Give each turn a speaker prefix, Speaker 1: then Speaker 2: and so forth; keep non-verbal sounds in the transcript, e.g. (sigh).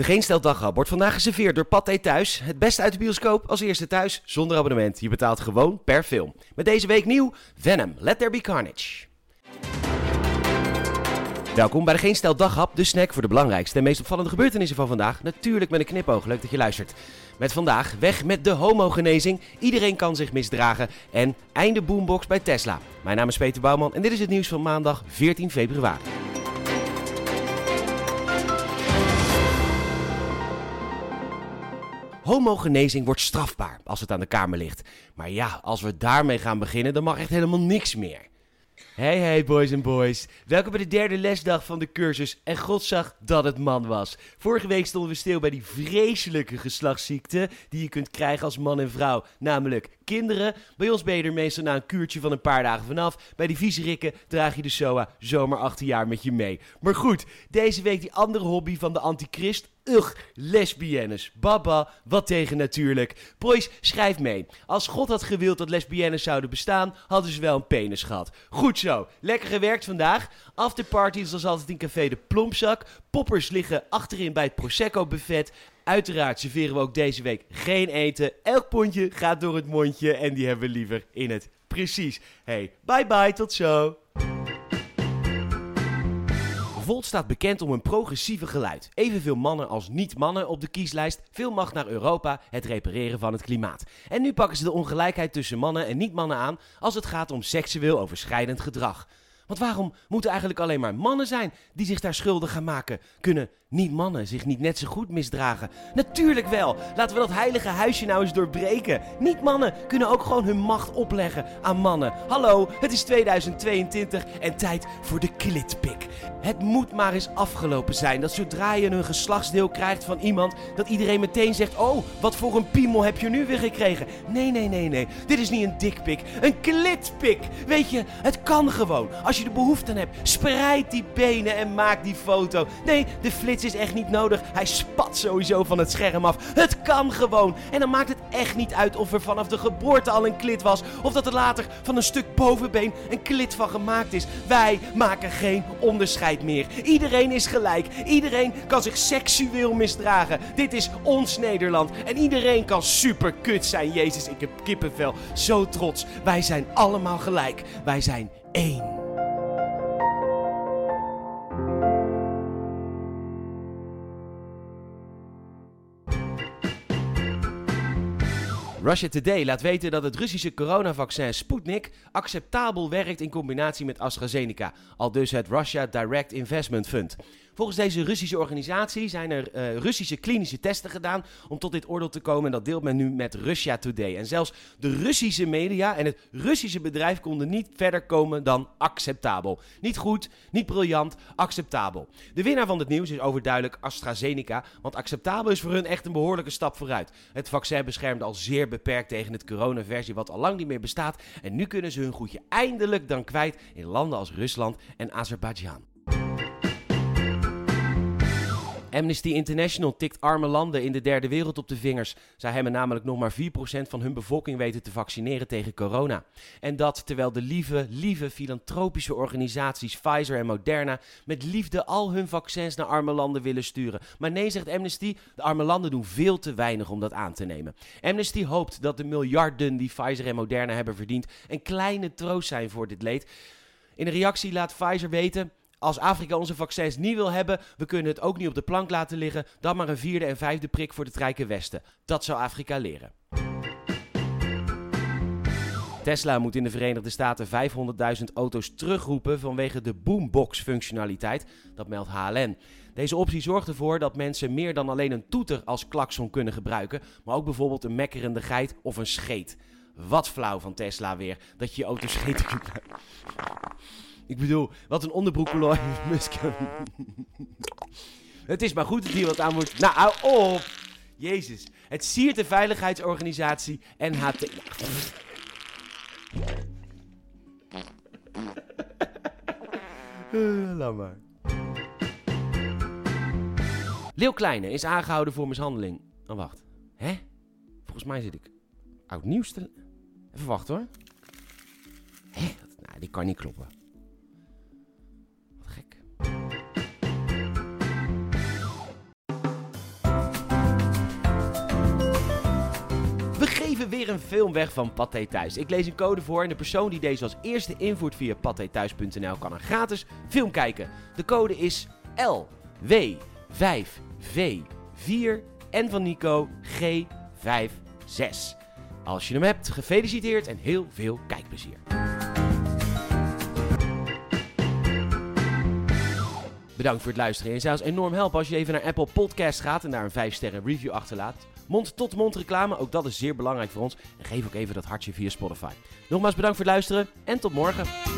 Speaker 1: De Geen Stel Daghap wordt vandaag geserveerd door Pathé Thuis. Het beste uit de bioscoop als eerste thuis, zonder abonnement. Je betaalt gewoon per film. Met deze week nieuw Venom, Let There Be Carnage. Welkom bij de Geen Stel Daghap, de snack voor de belangrijkste en meest opvallende gebeurtenissen van vandaag. Natuurlijk met een knipoog, leuk dat je luistert. Met vandaag weg met de homogenezing, iedereen kan zich misdragen en einde boombox bij Tesla. Mijn naam is Peter Bouwman en dit is het nieuws van maandag 14 februari. Homogenezing wordt strafbaar als het aan de Kamer ligt. Maar ja, als we daarmee gaan beginnen, dan mag echt helemaal niks meer. Hey hey boys en boys, welkom bij de derde lesdag van de cursus en God zag dat het man was. Vorige week stonden we stil bij die vreselijke geslachtsziekte die je kunt krijgen als man en vrouw, namelijk kinderen. Bij ons ben je er meestal na een kuurtje van een paar dagen vanaf. Bij die viezerikken draag je de SOA zomaar 18 jaar met je mee. Maar goed, deze week die andere hobby van de antichrist. Ugh, lesbiennes. Baba, wat tegen natuurlijk. Boys, schrijf mee. Als God had gewild dat lesbiennes zouden bestaan, hadden ze wel een penis gehad. Goed zo, lekker gewerkt vandaag. Afterparty is altijd in café de Plompzak. Poppers liggen achterin bij het Prosecco buffet. Uiteraard serveren we ook deze week geen eten. Elk pondje gaat door het mondje en die hebben we liever in het precies. Hey, bye bye, tot zo. Volt staat bekend om een progressieve geluid. Evenveel mannen als niet-mannen op de kieslijst. Veel macht naar Europa, het repareren van het klimaat. En nu pakken ze de ongelijkheid tussen mannen en niet-mannen aan als het gaat om seksueel overschrijdend gedrag. Want waarom moeten eigenlijk alleen maar mannen zijn die zich daar schuldig gaan maken? Kunnen niet-mannen zich niet net zo goed misdragen? Natuurlijk wel! Laten we dat heilige huisje nou eens doorbreken. Niet-mannen kunnen ook gewoon hun macht opleggen aan mannen. Hallo, het is 2022 en tijd voor de klitpik. Het moet maar eens afgelopen zijn dat zodra je een geslachtsdeel krijgt van iemand, dat iedereen meteen zegt: Oh, wat voor een piemel heb je nu weer gekregen? Nee, nee, nee, nee. Dit is niet een dikpik, een klitpik. Weet je, het kan gewoon. Als je de behoefte aan hebt, spreid die benen en maak die foto. Nee, de flits is echt niet nodig. Hij spat sowieso van het scherm af. Het kan gewoon. En dan maakt het echt niet uit of er vanaf de geboorte al een klit was, of dat er later van een stuk bovenbeen een klit van gemaakt is. Wij maken geen onderscheid meer. Iedereen is gelijk. Iedereen kan zich seksueel misdragen. Dit is ons Nederland. En iedereen kan super kut zijn. Jezus, ik heb kippenvel. Zo trots. Wij zijn allemaal gelijk. Wij zijn één. Russia Today laat weten dat het Russische coronavaccin Sputnik acceptabel werkt in combinatie met AstraZeneca, al dus het Russia Direct Investment Fund. Volgens deze Russische organisatie zijn er uh, Russische klinische testen gedaan om tot dit oordeel te komen. En dat deelt men nu met Russia Today. En zelfs de Russische media en het Russische bedrijf konden niet verder komen dan acceptabel. Niet goed, niet briljant, acceptabel. De winnaar van dit nieuws is overduidelijk AstraZeneca. Want acceptabel is voor hun echt een behoorlijke stap vooruit. Het vaccin beschermt al zeer beperkt tegen het coronaversie wat al lang niet meer bestaat. En nu kunnen ze hun goedje eindelijk dan kwijt in landen als Rusland en Azerbeidzjan. Amnesty International tikt arme landen in de derde wereld op de vingers. Zij hebben namelijk nog maar 4% van hun bevolking weten te vaccineren tegen corona. En dat terwijl de lieve, lieve filantropische organisaties Pfizer en Moderna met liefde al hun vaccins naar arme landen willen sturen. Maar nee, zegt Amnesty, de arme landen doen veel te weinig om dat aan te nemen. Amnesty hoopt dat de miljarden die Pfizer en Moderna hebben verdiend een kleine troost zijn voor dit leed. In een reactie laat Pfizer weten als Afrika onze vaccins niet wil hebben, we kunnen het ook niet op de plank laten liggen, dan maar een vierde en vijfde prik voor het rijke Westen. Dat zou Afrika leren. Tesla moet in de Verenigde Staten 500.000 auto's terugroepen vanwege de boombox-functionaliteit. Dat meldt HLN. Deze optie zorgt ervoor dat mensen meer dan alleen een toeter als klakson kunnen gebruiken, maar ook bijvoorbeeld een mekkerende geit of een scheet. Wat flauw van Tesla weer, dat je je auto scheten kunt (laughs) ik bedoel, wat een onderbroekelooi (laughs) Musk. het is maar goed dat hier wat aan wordt. Nou, hou op! Jezus. Het siert de veiligheidsorganisatie NHT. Laat maar. Leeuw Kleine is aangehouden voor mishandeling. Oh, wacht. Hè? Volgens mij zit ik oud nieuws te... Even wachten hoor. Hè? Nou, die kan niet kloppen. Weer een film weg van Pathé Thuis. Ik lees een code voor en de persoon die deze als eerste invoert via pathéthuis.nl kan een gratis film kijken. De code is LW5V4 en van Nico G56. Als je hem hebt, gefeliciteerd en heel veel kijkplezier. Bedankt voor het luisteren. En ons enorm helpen als je even naar Apple Podcast gaat en daar een 5 sterren review achterlaat. Mond-tot-mond reclame, ook dat is zeer belangrijk voor ons. En geef ook even dat hartje via Spotify. Nogmaals bedankt voor het luisteren en tot morgen.